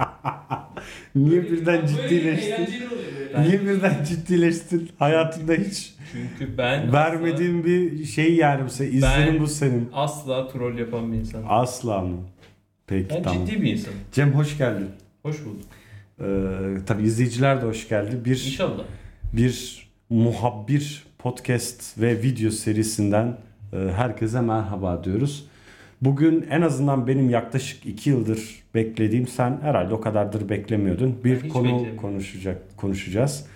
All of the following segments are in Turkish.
Niye Böyle- birden ciddileştin? Niye birden ciddileştin? Hayatında hiç Çünkü ben vermediğin bir şey yani mesela izlenim bu senin. asla, asla troll yapan bir insanım. Asla mı? Peki Ben tamam. ciddi bir insanım. Cem hoş geldin. Hoş bulduk. Ee, tabii izleyiciler de hoş geldi. Bir İnşallah. bir muhabbir podcast ve video serisinden e, herkese merhaba diyoruz. Bugün en azından benim yaklaşık iki yıldır beklediğim sen herhalde o kadardır beklemiyordun. Bir konu konuşacak konuşacağız.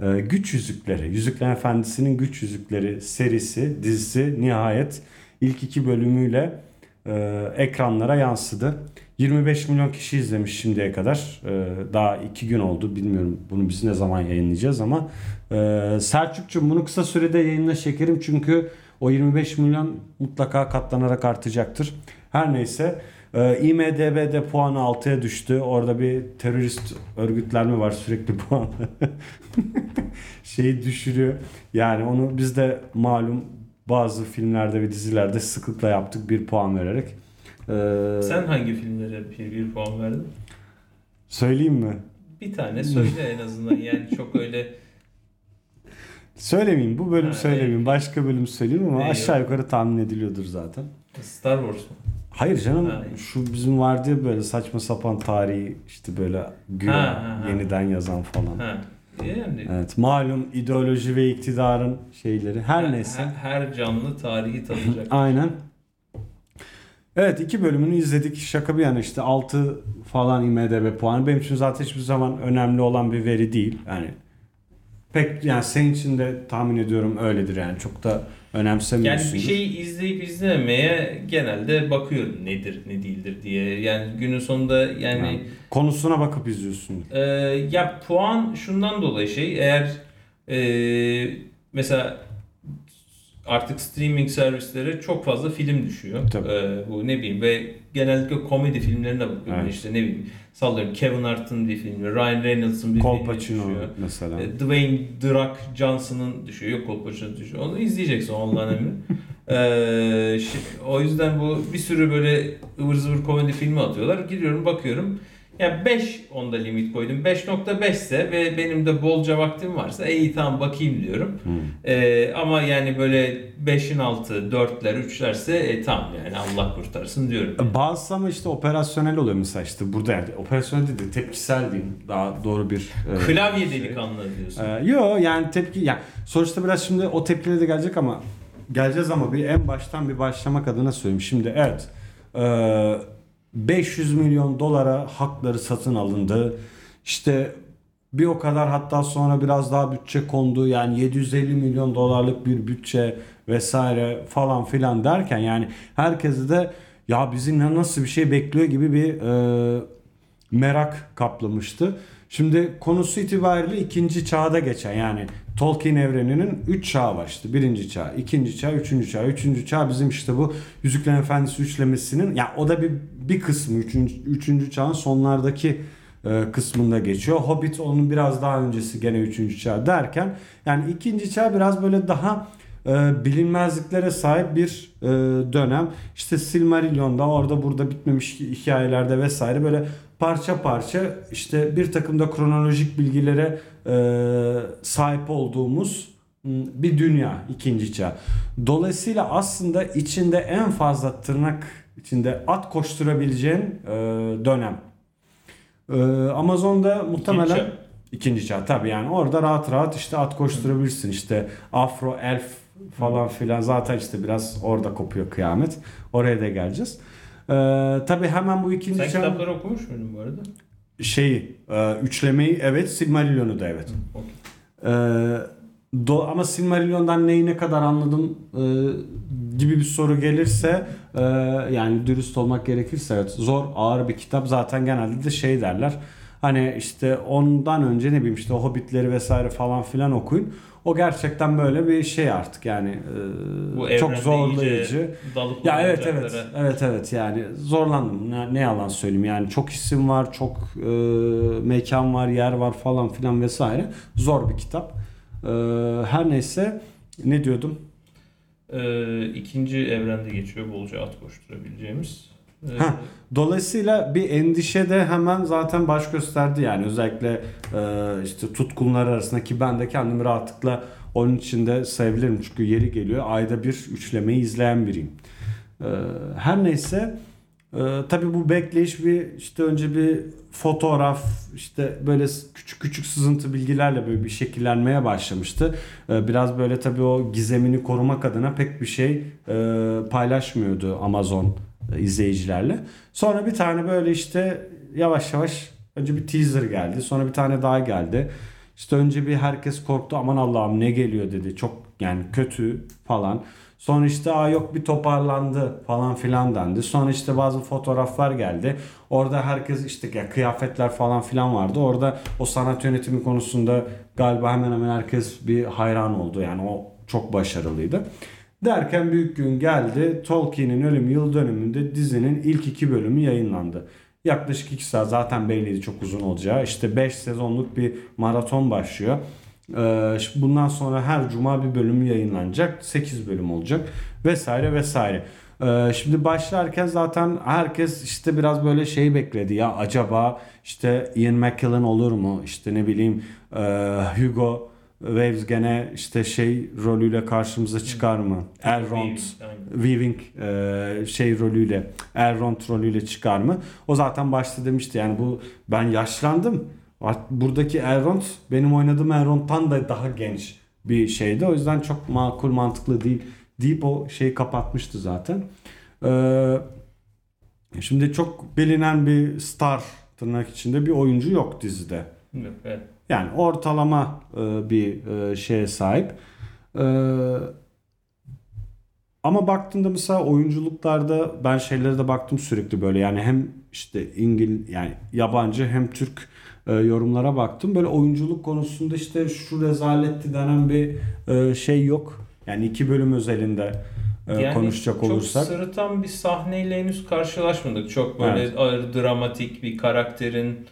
Ee, güç Yüzükleri, Yüzüklerin Efendisi'nin Güç Yüzükleri serisi, dizisi nihayet ilk iki bölümüyle e, ekranlara yansıdı. 25 milyon kişi izlemiş şimdiye kadar. Ee, daha iki gün oldu. Bilmiyorum bunu biz ne zaman yayınlayacağız ama ee, Selçuk'cum bunu kısa sürede yayınla şekerim çünkü o 25 milyon mutlaka katlanarak artacaktır. Her neyse e, IMDB'de puanı 6'ya düştü. Orada bir terörist örgütlenme var sürekli puanı şeyi düşürüyor. Yani onu biz de malum bazı filmlerde ve dizilerde sıklıkla yaptık bir puan vererek. Ee, Sen hangi filmlere bir, bir puan verdin? Söyleyeyim mi? Bir tane söyle en azından. Yani çok öyle Söylemeyeyim bu bölüm Ha, söylemeyeyim. Başka bölüm söyleyeyim ama Eyvallah. aşağı yukarı tahmin ediliyordur zaten. Star Wars mu? Hayır canım Ha. şu bizim vardı ya böyle saçma sapan tarihi işte böyle güya Ha, ha, yeniden yazan falan. Ha. Yani Evet malum ideoloji ve iktidarın şeyleri her neyse. Her, her canlı tarihi tadacak. Aynen. Evet iki bölümünü izledik. Şaka bir yana işte 6 falan IMDB puanı. Benim için zaten hiçbir zaman önemli olan bir veri değil. Yani pek yani senin için de tahmin ediyorum öyledir yani. Çok da yani önemsemiyorsundur. bir şeyi izleyip izlememeye genelde bakıyorum nedir ne değildir diye. Yani günün sonunda yani Yani konusuna bakıp izliyorsun. Ee, ya puan şundan dolayı şey eğer e, mesela artık streaming servislere çok fazla film düşüyor. Tabii. Ee, bu ne bileyim ve genellikle komedi filmlerine bakıyorum Evet. işte ne bileyim sallıyorum Kevin Hart'ın bir filmi, Ryan Reynolds'ın bir Col filmi Pacino düşüyor. mesela. E, Dwayne Rock Johnson'ın düşüyor. Yok Col Pacino düşüyor. Onu izleyeceksin Allah'ın emri. Ee, o yüzden bu bir sürü böyle ıvır zıvır komedi filmi atıyorlar. Gidiyorum bakıyorum. Ya 5 onda limit koydum. 5.5 ise ve benim de bolca vaktim varsa "E, iyi tamam bakayım diyorum. Hmm. Ama yani böyle 5'in altı, 4'ler, 3'lerse e, tamam yani Allah kurtarsın diyorum. Bazısı ama işte operasyonel oluyor mesela işte burada yani operasyonel değil de tepkisel diyeyim daha doğru bir e, Klavye şey. delikanlı diyorsun. Ee, yo yani tepki yani sonuçta biraz şimdi o tepkileri de gelecek ama geleceğiz ama bir en baştan bir başlamak adına söyleyeyim. Şimdi evet e, 500 milyon dolara hakları satın alındı. İşte bir o kadar hatta sonra biraz daha bütçe kondu. Yani 750 milyon dolarlık bir bütçe vesaire falan filan derken yani herkesi de ya bizi ne nasıl bir şey bekliyor gibi bir e, merak kaplamıştı. Şimdi konusu itibariyle ikinci çağda geçen yani Tolkien evreninin 3 çağı var işte. Birinci çağ, ikinci çağ, üçüncü çağ. Üçüncü çağ bizim işte bu Yüzüklerin Efendisi üçlemesinin ya o da bir bir kısmı üçüncü, üçüncü çağın sonlardaki e, kısmında geçiyor. Hobbit onun biraz daha öncesi gene üçüncü çağ derken yani ikinci çağ biraz böyle daha e, bilinmezliklere sahip bir e, dönem. İşte Silmarillion'da orada burada bitmemiş hikayelerde vesaire böyle parça parça işte bir takım da kronolojik bilgilere sahip olduğumuz bir dünya ikinci çağ. Dolayısıyla aslında içinde en fazla tırnak içinde at koşturabileceğin e, dönem. E, Amazon'da muhtemelen çağ. ikinci çağ tabii yani orada rahat rahat işte at koşturabilirsin işte afro elf falan filan zaten işte biraz orada kopuyor kıyamet. Oraya da geleceğiz. Ee, tabii hemen bu ikinci Sen çağ kitapları okumuş muydun bu arada? Şeyi e, üçlemeyi evet Silmarillion'u da evet. Ee, do, ama Silmarillion'dan neyi ne kadar anladım e, gibi bir soru gelirse e, yani dürüst olmak gerekirse evet zor ağır bir kitap. Zaten genelde de şey derler hani işte ondan önce ne bileyim işte Hobbitleri vesaire falan filan okuyun o gerçekten böyle bir şey artık yani e, Bu çok zorlayıcı. Ya evet evet. evet evet yani zorlandım. Ne, ne yalan söyleyeyim yani çok isim var çok e, mekan var yer var falan filan vesaire. Zor bir kitap. E, her neyse ne diyordum? Ee, ikinci evrende geçiyor bolca at koşturabileceğimiz. Heh. Dolayısıyla bir endişe de hemen zaten baş gösterdi yani özellikle e, işte tutkunlar arasında ki ben de kendimi rahatlıkla onun içinde sayabilirim çünkü yeri geliyor ayda bir üçlemeyi izleyen biriyim. E, her neyse e, tabii bu bekleyiş bir işte önce bir fotoğraf işte böyle küçük küçük sızıntı bilgilerle böyle bir şekillenmeye başlamıştı. E, biraz böyle tabii o gizemini korumak adına pek bir şey e, paylaşmıyordu Amazon izleyicilerle. Sonra bir tane böyle işte yavaş yavaş önce bir teaser geldi. Sonra bir tane daha geldi. İşte önce bir herkes korktu aman Allah'ım ne geliyor dedi. Çok yani kötü falan. Sonra işte aa yok bir toparlandı falan filan dendi. Sonra işte bazı fotoğraflar geldi. Orada herkes işte ya kıyafetler falan filan vardı. Orada o sanat yönetimi konusunda galiba hemen hemen herkes bir hayran oldu. Yani o çok başarılıydı. Derken büyük gün geldi. Tolkien'in ölüm yıl dönümünde dizinin ilk iki bölümü yayınlandı. Yaklaşık 2 saat zaten belliydi çok uzun olacağı. İşte 5 sezonluk bir maraton başlıyor. Ee, bundan sonra her cuma bir bölüm yayınlanacak. 8 bölüm olacak vesaire vesaire. Ee, şimdi başlarken zaten herkes işte biraz böyle şey bekledi ya acaba işte Ian McKellen olur mu? İşte ne bileyim e, Hugo Waves gene işte şey rolüyle karşımıza çıkar mı? Elrond. Weaving e, şey rolüyle Elrond rolüyle çıkar mı? O zaten başta demişti yani bu ben yaşlandım. Buradaki Elrond benim oynadığım Elrond'dan da daha genç bir şeydi. O yüzden çok makul mantıklı değil deyip o şeyi kapatmıştı zaten. Ee, şimdi çok bilinen bir star tırnak içinde bir oyuncu yok dizide. Evet. Yani ortalama e, bir e, şeye sahip. E, ama baktığında mesela oyunculuklarda ben şeylere de baktım sürekli böyle yani hem işte İngil yani yabancı hem Türk e, yorumlara baktım. Böyle oyunculuk konusunda işte şu rezaletti denen bir e, şey yok. Yani iki bölüm özelinde e, Yani konuşacak olursak. Çok sırıtan bir sahneyle henüz karşılaşmadık. Çok böyle Evet. ağır dramatik bir karakterin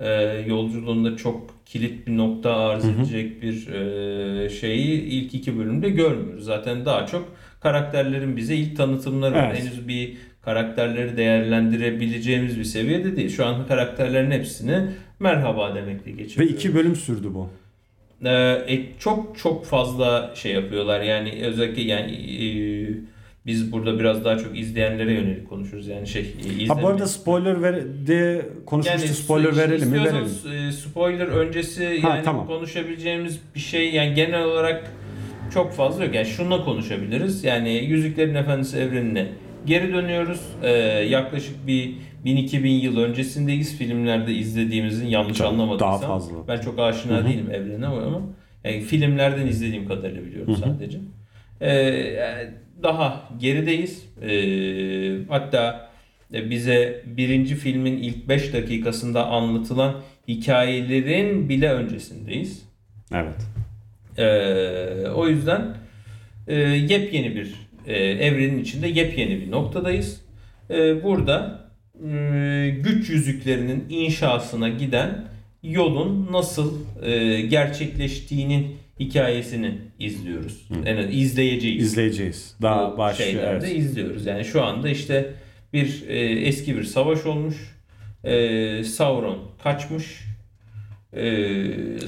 e, yolculuğunda çok kilit bir nokta arz Hı hı. edecek bir e, şeyi ilk iki bölümde görmüyoruz. Zaten daha çok karakterlerin bize ilk tanıtımları var. Evet. Henüz bir karakterleri değerlendirebileceğimiz bir seviyede değil. Şu an karakterlerin hepsini merhaba demekle Ve geçiriyoruz. iki bölüm sürdü bu. Ee, çok çok fazla şey yapıyorlar yani özellikle yani e, biz burada biraz daha çok izleyenlere yönelik konuşuruz yani şey e, Ha bu arada spoiler ver diye konuşmuştuk. yani spoiler verelim mi? Verelim. e, spoiler öncesi Ha, yani tamam. konuşabileceğimiz bir şey yani genel olarak çok fazla yok yani şununla konuşabiliriz yani Yüzüklerin Efendisi evrenine geri dönüyoruz Ee, yaklaşık bir 1000-2000 yıl öncesindeyiz filmlerde izlediğimizin yanlış Çok anlamadıysam daha fazla. ben çok aşina Hı hı. değilim evrene ama yani filmlerden izlediğim kadarıyla biliyorum Hı hı. sadece. Ee, yani daha gerideyiz. Ee, hatta e, bize birinci filmin ilk 5 dakikasında anlatılan hikayelerin bile öncesindeyiz. Evet. Ee, o yüzden e, yepyeni bir e, evrenin içinde yepyeni bir noktadayız. Ee, burada e, güç yüzüklerinin inşasına giden yolun nasıl e, gerçekleştiğinin hikayesini izliyoruz. En az izleyeceğiz. İzleyeceğiz. Daha Bu başlıyor. şeylerde Evet. izliyoruz. Yani şu anda işte bir e, eski bir savaş olmuş. E, Sauron kaçmış. E,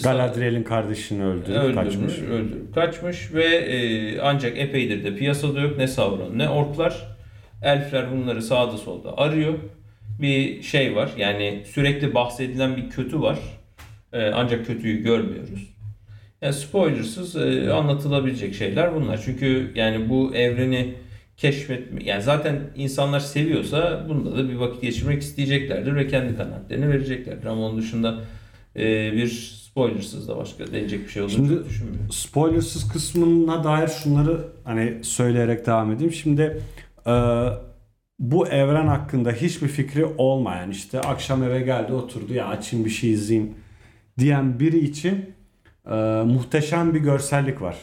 Galadriel'in kardeşini öldürüp öldürmüş, kaçmış. öldürüp kaçmış ve e, ancak epeydir de piyasada yok ne Sauron ne orklar. Elfler bunları sağda solda arıyor. Bir şey var yani sürekli bahsedilen bir kötü var. E, ancak kötüyü görmüyoruz. Yani spoilersız e, anlatılabilecek şeyler bunlar. Çünkü yani bu evreni keşfetme yani zaten insanlar seviyorsa bunda da bir vakit geçirmek isteyeceklerdir ve kendi kanaatlerini vereceklerdir. Ama onun dışında e, bir spoilersız da başka denecek bir şey olduğunu Şimdi- düşünmüyorum. Spoilersız kısmına dair şunları hani söyleyerek devam edeyim. Şimdi e, bu evren hakkında hiçbir fikri olmayan işte akşam eve geldi oturdu ya açayım bir şey izleyeyim diyen biri için e, muhteşem bir görsellik var.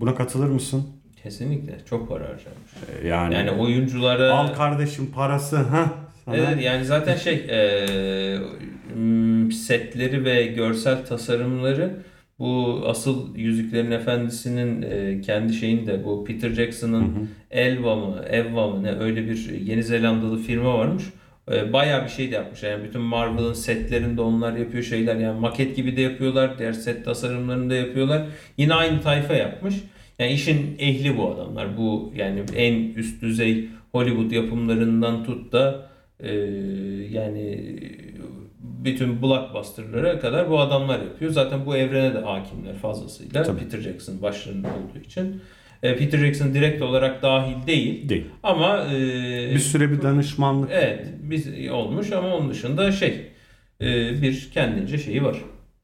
Buna katılır mısın? Kesinlikle çok para harcamış. E, Yani, Yani oyunculara al kardeşim parası ha. Evet yani zaten şey e, setleri ve görsel tasarımları Bu asıl Yüzüklerin Efendisi'nin e, kendi şeyinde bu Peter Jackson'ın Elva mı, Evva mı ne öyle bir Yeni Zelandalı firma varmış. E, bayağı bir şey de yapmışlar. Yani bütün Marvel'ın setlerinde onlar yapıyor şeyler. Yani maket gibi de yapıyorlar. Diğer set tasarımlarını da yapıyorlar. Yine aynı tayfa yapmış. Yani işin ehli bu adamlar. Bu yani en üst düzey Hollywood yapımlarından tut da e, yani bütün blockbuster'lara kadar bu adamlar yapıyor. Zaten bu evrene de hakimler fazlasıyla. Tabii. Peter Jackson başlarında olduğu için. E, Peter Jackson direkt olarak dahil değil. Değil. Ama e, Bir süre bir danışmanlık. evet biz olmuş ama onun dışında şey e, bir kendince şeyi var.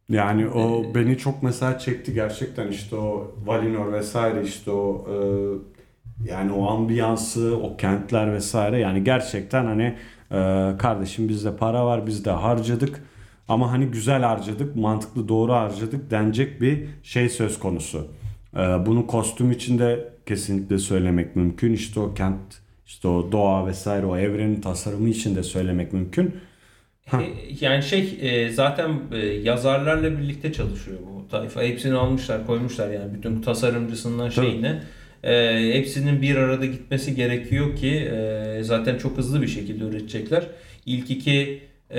Yani o beni çok mesela çekti gerçekten işte o Valinor vesaire işte o e, yani o ambiyansı, o kentler vesaire yani gerçekten hani e, kardeşim bizde para var biz de harcadık ama hani güzel harcadık, mantıklı doğru harcadık denecek bir şey söz konusu. E, bunu kostüm içinde kesinlikle söylemek mümkün. İşte o kent, işte o doğa vesaire o evrenin tasarımı için de söylemek mümkün. Ha. E, Yani şey e, zaten e, yazarlarla birlikte çalışıyor bu tayfa. Hepsini almışlar, koymuşlar yani bütün tasarımcısından şeyine. E, hepsinin bir arada gitmesi gerekiyor ki e, zaten çok hızlı bir şekilde üretecekler. İlk iki e,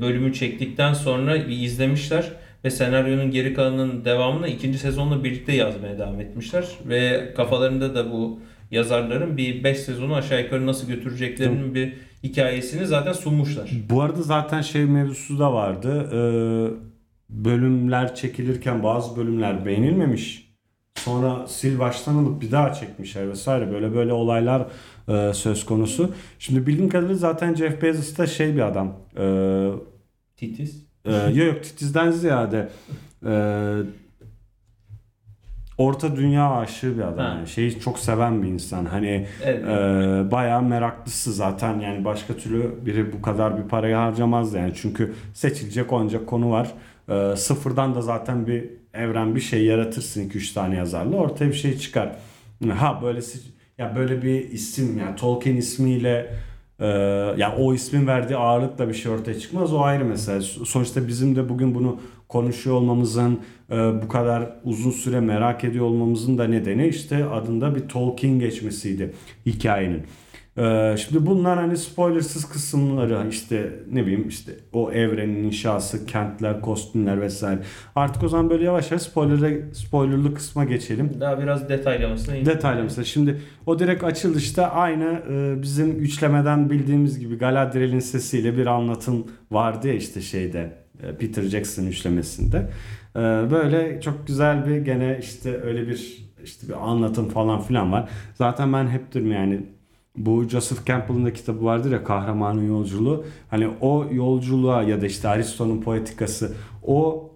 bölümü çektikten sonra bir izlemişler ve senaryonun geri kalanının devamını ikinci sezonla birlikte yazmaya devam etmişler ve kafalarında da bu yazarların bir 5 sezonu aşağı yukarı nasıl götüreceklerinin bir hikayesini zaten sunmuşlar. Bu arada zaten şey mevzusu da vardı. Ee, bölümler çekilirken bazı bölümler beğenilmemiş. Sonra sil baştan alıp bir daha çekmişler vesaire. Böyle böyle olaylar e, söz konusu. Şimdi bildiğim kadarıyla zaten Jeff Bezos da şey bir adam. Ee, Titiz. E, yok yok titizden ziyade e, orta dünya aşığı bir adam. Ha. Yani şeyi çok seven bir insan. Hani Evet. ee, bayağı meraklısı zaten yani başka türlü biri bu kadar bir parayı harcamazdı yani çünkü seçilecek ancak konu var Ee, sıfırdan da zaten bir evren bir şey yaratırsın 2-3 tane yazarla ortaya bir şey çıkar ha böylesi ya böyle bir isim yani Tolkien ismiyle e, ya o ismin verdiği ağırlıkla bir şey ortaya çıkmaz o ayrı mesele sonuçta bizim de bugün bunu konuşuyor olmamızın e, bu kadar uzun süre merak ediyor olmamızın da nedeni işte adında bir Tolkien geçmesiydi hikayenin. E, şimdi bunlar hani spoilersız kısımları işte ne bileyim işte o evrenin inşası, kentler, kostümler vesaire. Artık o zaman böyle yavaş yavaş spoiler'e, spoilerlı kısma geçelim. Daha biraz detaylamasına mesela. Şimdi o direkt açılışta aynı e, bizim üçlemeden bildiğimiz gibi Galadriel'in sesiyle bir anlatım vardı ya işte şeyde e, Peter Jackson üçlemesinde. E, böyle çok güzel bir gene işte öyle bir işte bir anlatım falan filan var. Zaten ben hep diyorum yani bu Joseph Campbell'ın da kitabı vardır ya Kahramanın Yolculuğu. Hani o yolculuğa ya da işte Aristo'nun poetikası o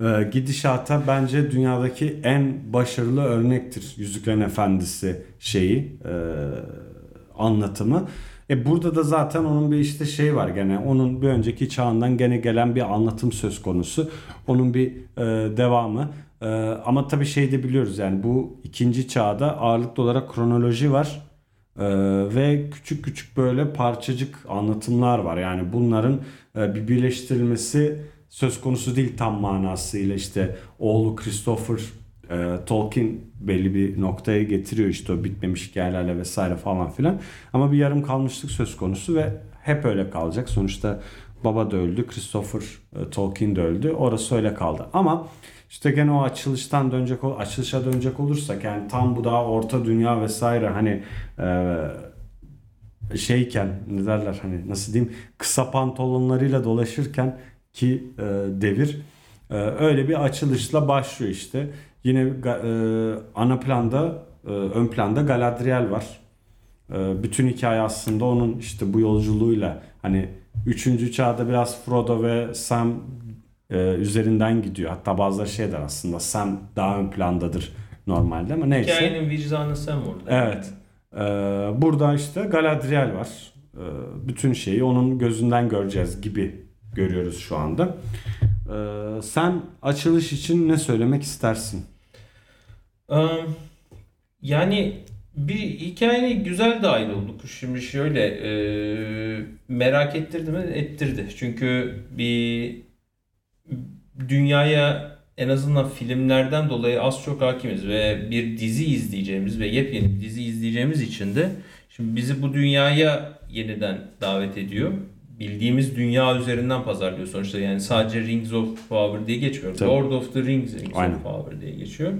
e, gidişata bence dünyadaki en başarılı örnektir. Yüzüklerin Efendisi şeyi e, anlatımı. E burada da zaten onun bir işte şey var gene onun bir önceki çağından gene gelen bir anlatım söz konusu. Onun bir e, devamı. E, ama tabii şey de biliyoruz yani bu ikinci çağda ağırlıklı olarak kronoloji var. Ee, ve küçük küçük böyle parçacık anlatımlar var. Yani bunların e, bir birleştirilmesi söz konusu değil tam manasıyla işte oğlu Christopher e, Tolkien belli bir noktaya getiriyor işte o bitmemiş hikayelerle vesaire falan filan. Ama bir yarım kalmışlık söz konusu ve hep öyle kalacak. Sonuçta baba da öldü, Christopher e, Tolkien de öldü. Orası öyle kaldı. Ama işte gene o açılıştan dönecek açılışa dönecek olursak yani tam bu daha orta dünya vesaire hani e, şeyken ne derler hani nasıl diyeyim kısa pantolonlarıyla dolaşırken ki e, devir e, öyle bir açılışla başlıyor işte. Yine e, ana planda e, ön planda Galadriel var. E, bütün hikaye aslında onun işte bu yolculuğuyla hani 3. çağda biraz Frodo ve Sam e, üzerinden gidiyor. Hatta bazıları şey der aslında Sam daha ön plandadır normalde ama neyse. Hikayenin vicdanı sen orada. Evet. Ee, burada işte Galadriel var. Ee, bütün şeyi onun gözünden göreceğiz gibi görüyoruz şu anda. Ee, sen açılış için ne söylemek istersin? Am, Yani bir hikayene güzel dahil olduk. Şimdi şöyle e, merak ettirdi mi? Ettirdi. Çünkü bir dünyaya en azından filmlerden dolayı az çok hakimiz ve bir dizi izleyeceğimiz ve yepyeni bir dizi izleyeceğimiz için de şimdi bizi bu dünyaya yeniden davet ediyor. Bildiğimiz dünya üzerinden pazarlıyor sonuçta yani sadece Rings of Power diye geçmiyor. Tabii. Lord of the Rings, Rings Aynen. of Power diye geçiyor.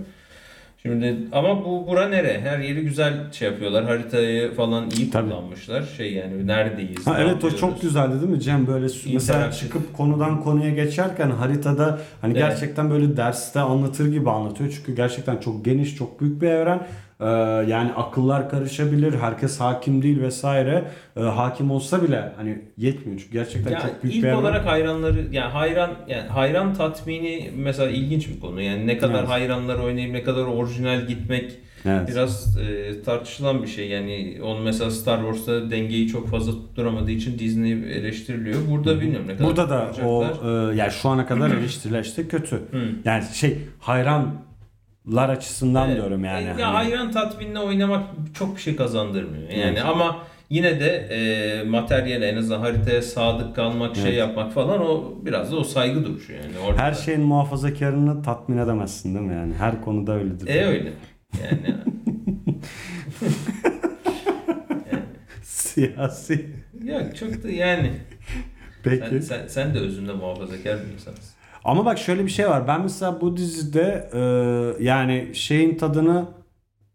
Şimdi ama bu bura nere? Her yeri güzel şey yapıyorlar. Haritayı falan iyi Tabii. kullanmışlar. Şey yani neredeyiz? Ha, ne evet o yapıyoruz? çok güzeldi değil mi Cem böyle mesela çıkıp konudan konuya geçerken haritada hani Evet. gerçekten böyle derste anlatır gibi anlatıyor çünkü gerçekten çok geniş çok büyük bir evren Ee, yani akıllar karışabilir herkes hakim değil vesaire Ee, hakim olsa bile hani yetmiyor çünkü gerçekten Ya çok büyük ilk bir evren. olarak hayranları yani hayran yani hayran tatmini mesela ilginç bir konu. Yani ne kadar Evet. hayranlar oynayıp ne kadar orijinal gitmek evet. biraz e, tartışılan bir şey. Yani onu mesela Star Wars'ta dengeyi çok fazla tutturamadığı için Disney eleştiriliyor. Burada bilmiyorum ne kadar Burada da o tutturacaklar. e, yani şu ana kadar eleştiriler işte kötü. Hı. Yani şey hayranlar açısından Evet. diyorum yani. E, Hani- Ya hayran tatminine oynamak çok bir şey kazandırmıyor. Yani Evet. ama yine de e, materyale en azından haritaya sadık kalmak, şey Evet. yapmak falan o biraz da o saygı duruşu yani. Orada. Her şeyin muhafazakarını tatmin edemezsin değil mi yani? Her konuda öyledir. E öyle. Yani Siyasi. ya çok da yani Peki. sen, sen, sen de özünde muhafazakar bir insansın. Ama bak şöyle bir şey var. Ben mesela bu dizide e, yani şeyin tadını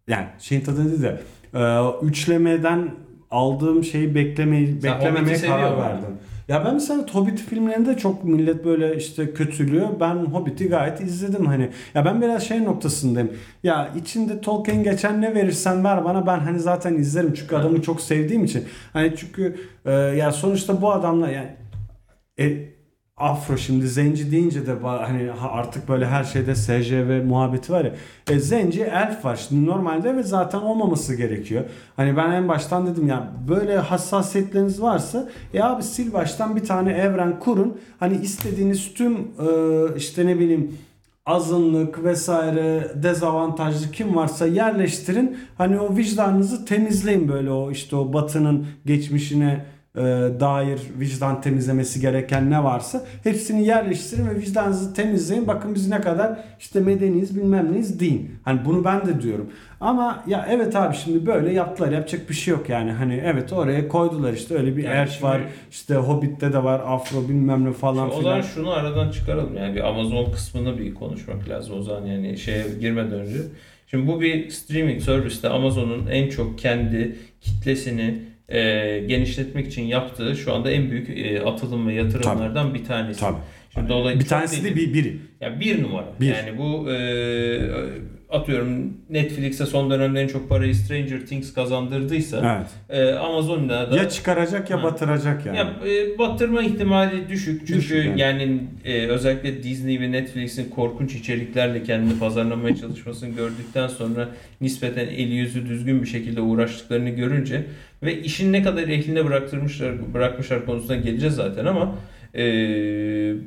yani şeyin tadını değil de e, üçlemeden aldığım şeyi beklemeyi Sen beklememeye Hobbit'i seviyor karar musun? verdim. Ya ben mesela Hobbit filmlerinde çok millet böyle işte kötülüyor. Ben Hobbit'i gayet izledim hani. Ya ben biraz şey noktasındayım. Ya içinde Tolkien geçen ne verirsen ver bana ben hani zaten izlerim çünkü adamı çok sevdiğim için. Hani çünkü e, ya sonuçta bu adamla yani e, Afro şimdi zenci deyince de hani ha- artık böyle her şeyde SJV muhabbeti var ya. E, zenci elf var şimdi normalde ve zaten olmaması gerekiyor. Hani ben en baştan dedim ya böyle hassasiyetleriniz varsa e abi sil baştan bir tane evren kurun. Hani istediğiniz tüm e, işte ne bileyim azınlık vesaire dezavantajlı kim varsa yerleştirin. Hani o vicdanınızı temizleyin böyle o işte o batının geçmişine dair vicdan temizlemesi gereken ne varsa hepsini yerleştirin ve vicdanınızı temizleyin. Bakın biz ne kadar işte medeniyiz bilmem neyiz deyin. Hani bunu ben de diyorum. Ama ya evet abi şimdi böyle yaptılar. Yapacak bir şey yok yani. Hani evet oraya koydular işte öyle bir Yani şimdi- var. işte Hobbit'te de var. Afro bilmem ne falan o filan. zaman şunu aradan çıkaralım. Yani bir Amazon kısmını bir konuşmak lazım o zaman yani şeye girmeden önce. Şimdi bu bir streaming serviste Amazon'un en çok kendi kitlesini e, genişletmek için yaptığı şu anda en büyük e, atılım ve yatırımlardan bir tanesi. Tabii. Şimdi dolayı Bir tanesi de değil. bir biri. Ya bir numara. Bir. Yani bu e, atıyorum Netflix'e son dönemde en çok parayı Stranger Things kazandırdıysa Evet. e, Amazon'da da Ya çıkaracak ya Ha. batıracak yani. ya e, batırma ihtimali düşük çünkü Düşük yani. yani, e, özellikle Disney ve Netflix'in korkunç içeriklerle kendini pazarlamaya çalışmasını gördükten sonra nispeten eli yüzü düzgün bir şekilde uğraştıklarını görünce ve işin ne kadar ehline bıraktırmışlar bırakmışlar konusuna geleceğiz zaten ama e,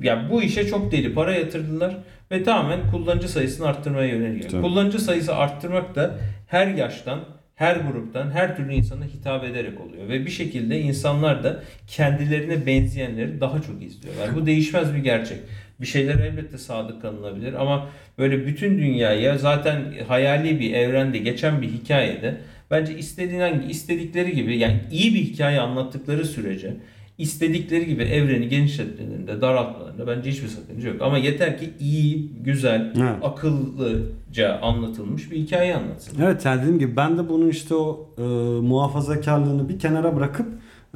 ya bu işe çok deli para yatırdılar ve tamamen kullanıcı sayısını arttırmaya yönelik. Tabii. Kullanıcı sayısı arttırmak da her yaştan her gruptan, her türlü insana hitap ederek oluyor. Ve bir şekilde insanlar da kendilerine benzeyenleri daha çok izliyorlar. Bu değişmez bir gerçek. Bir şeyler elbette sadık kalınabilir ama böyle bütün dünyaya zaten hayali bir evrende geçen bir hikayede bence istediğin hangi istedikleri gibi yani iyi bir hikaye anlattıkları sürece istedikleri gibi evreni genişletmelerinde, daraltmalarında bence hiçbir sakınca yok. Ama yeter ki iyi, güzel, Evet. akıllıca anlatılmış bir hikaye anlatsın. Evet yani dediğim gibi ben de bunun işte o e, muhafazakarlığını bir kenara bırakıp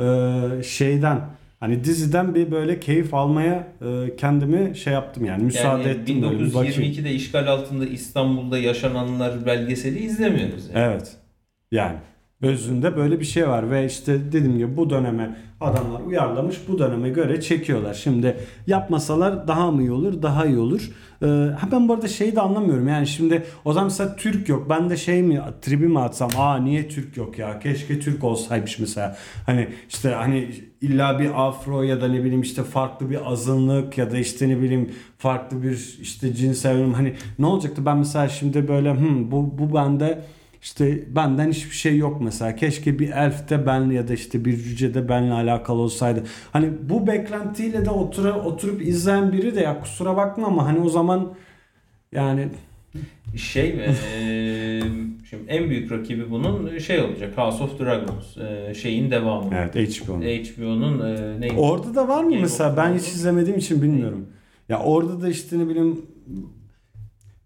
e, şeyden hani diziden bir böyle keyif almaya e, kendimi şey yaptım yani müsaade yani ettim böyle bir bakayım. 1922'de işgal altında İstanbul'da yaşananlar belgeseli izlemiyoruz. Yani. Evet. Yani özünde böyle bir şey var ve işte dediğim gibi bu döneme adamlar uyarlamış bu döneme göre çekiyorlar. Şimdi yapmasalar daha mı iyi olur? Daha iyi olur. Ee, ha ben bu arada şeyi de anlamıyorum. Yani şimdi o zaman mesela Türk yok. Ben de şey mi tribi mi atsam? Aa niye Türk yok ya? Keşke Türk olsaymış mesela. Hani işte hani illa bir afro ya da ne bileyim işte farklı bir azınlık ya da işte ne bileyim farklı bir işte cinsel. Hani ne olacaktı? Ben mesela şimdi böyle hmm, bu bu bende işte benden hiçbir şey yok mesela. Keşke bir elf de benle ya da işte bir cüce de benle alakalı olsaydı. Hani bu beklentiyle de otura, oturup izleyen biri de ya kusura bakma ama hani o zaman Yani Şey mi? eee, şimdi en büyük rakibi bunun şey olacak. House of Dragons. Eee, şeyin devamı. evet HBO. HBO'nun eee neydi? Orada da var mı Game mesela ben hiç izlemediğim için bilmiyorum. Ya orada da işte ne bileyim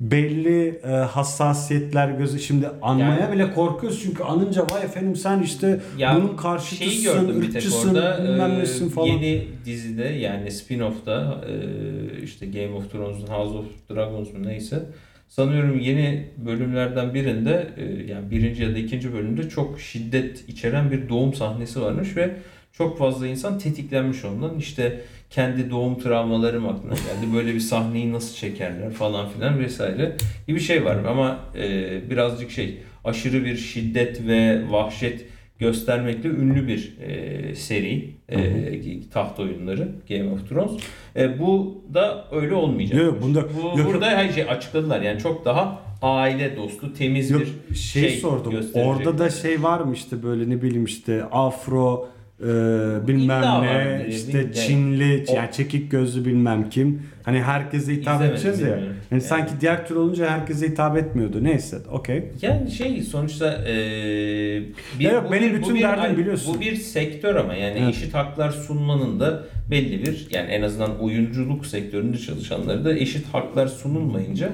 belli e, hassasiyetler gözü şimdi anmaya Yani- bile korkuyoruz çünkü anınca vay efendim sen işte Ya bunun şeyi karşıtısın, gördüm bir tek ırkçısın, orada. bilmem nesin falan. Yeni dizide yani spin-off'ta eee, işte Game of Thrones'un House of Dragons mu neyse sanıyorum yeni bölümlerden birinde eee, yani birinci ya da ikinci bölümde çok şiddet içeren bir doğum sahnesi varmış ve çok fazla insan tetiklenmiş ondan. İşte kendi doğum travmalarım aklına geldi. Böyle bir sahneyi nasıl çekerler falan filan vesaire gibi şey var. Ama eee, birazcık şey aşırı bir şiddet ve vahşet göstermekle ünlü bir e, seri e, taht oyunları Game of Thrones. E, bu da öyle olmayacak. Yok, bunda- bu, yok, burada her şey açıkladılar. Yani çok daha aile dostu, temiz Yok bir şey, şey sordum. Orada da şey var mı işte böyle ne bileyim işte afro e, bilmem İlla ne vardır, işte yani Çinli o- yani çekik gözlü bilmem kim. Hani herkese hitap İzlemedim, edeceğiz ya. Yani Yani. sanki diğer tür olunca herkese hitap etmiyordu. Neyse okey. Yani şey sonuçta e, bir, yok, bu benim bir- bu bütün bir- derdim biliyorsun. Bu bir sektör ama yani Evet. eşit haklar sunmanın da belli bir yani en azından oyunculuk sektöründe çalışanları da eşit haklar sunulmayınca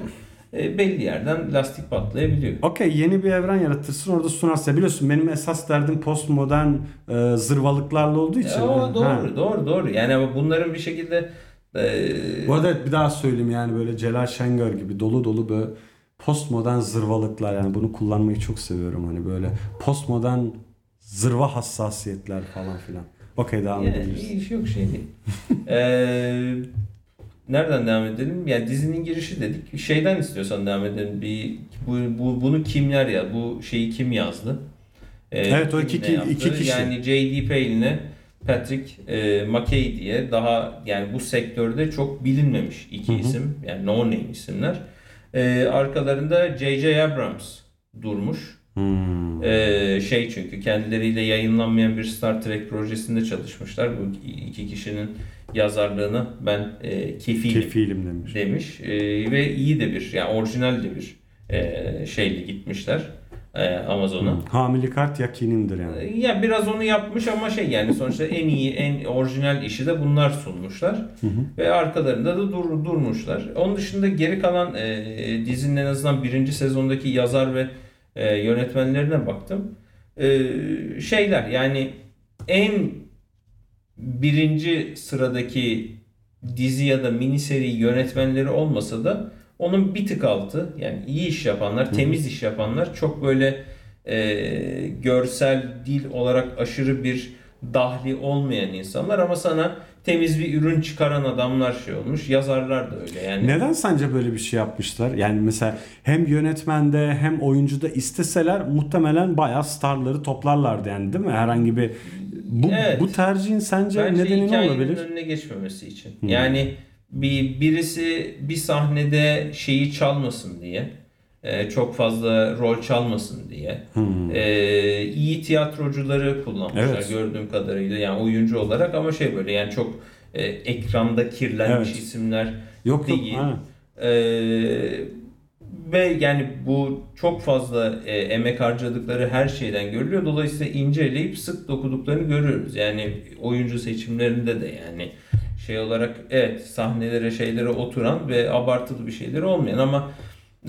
belli yerden lastik patlayabiliyor. Okey yeni bir evren yaratırsın orada sunarsın. Ya Biliyorsun benim esas derdim postmodern e, zırvalıklarla olduğu için. E, o Ha. doğru doğru doğru. Yani bunların bir şekilde e, Bu arada bir daha söyleyeyim yani böyle Celal Şengör gibi dolu dolu böyle postmodern zırvalıklar yani bunu kullanmayı çok seviyorum hani böyle postmodern zırva hassasiyetler falan filan. Okey devam yani edebiliriz. yok şey değil. E, nereden devam edelim? Yani dizinin girişi dedik. Şeyden istiyorsan devam edelim. Bir bu, bu bunu kimler ya? Bu şeyi kim yazdı? E, Evet, o iki- iki- iki kişi. Yani J.D. Payne'le Patrick e, McKay diye daha yani bu sektörde çok bilinmemiş iki Hı hı. isim. Yani no name isimler. E, arkalarında J.J. Abrams durmuş. Hmm. Ee, şey çünkü kendileriyle yayınlanmayan bir Star Trek projesinde çalışmışlar. Bu iki kişinin yazarlığını ben e, kefilim Kefilim demiş. demiş Ee, ve iyi de bir yani orijinal de bir e, şeyle gitmişler e, Amazon'a. Hamili kart yakinimdir yani. Ee, Ya biraz onu yapmış ama şey yani sonuçta en iyi en orijinal işi de bunlar sunmuşlar Hı hı. ve arkalarında da dur, durmuşlar. Onun dışında geri kalan e, dizinin en azından birinci sezondaki yazar ve e, yönetmenlerine baktım. E, şeyler yani en birinci sıradaki dizi ya da mini seri yönetmenleri olmasa da onun bir tık altı yani iyi iş yapanlar, temiz iş yapanlar çok böyle e, görsel dil olarak aşırı bir dahli olmayan insanlar ama sana temiz bir ürün çıkaran adamlar şey olmuş. Yazarlar da öyle yani. Neden sence böyle bir şey yapmışlar? Yani mesela hem yönetmende hem oyuncuda isteseler muhtemelen bayağı starları toplarlardı yani değil mi? Herhangi bir bu, Evet. bu tercihin sence Bence nedeni ne olabilir? önüne geçmemesi için. Yani bir birisi bir sahnede şeyi çalmasın diye, e, çok fazla rol çalmasın diye, Hmm. e, iyi tiyatrocuları kullanmışlar Evet. gördüğüm kadarıyla yani oyuncu olarak ama şey böyle yani çok e, ekranda kirlenmiş Evet. isimler Yok yok. değil. Ee, ve yani bu çok fazla e, emek harcadıkları her şeyden görülüyor. Dolayısıyla inceleyip sık dokuduklarını görüyoruz. Yani oyuncu seçimlerinde de yani şey olarak evet sahnelere şeylere oturan ve abartılı bir şeyleri olmayan ama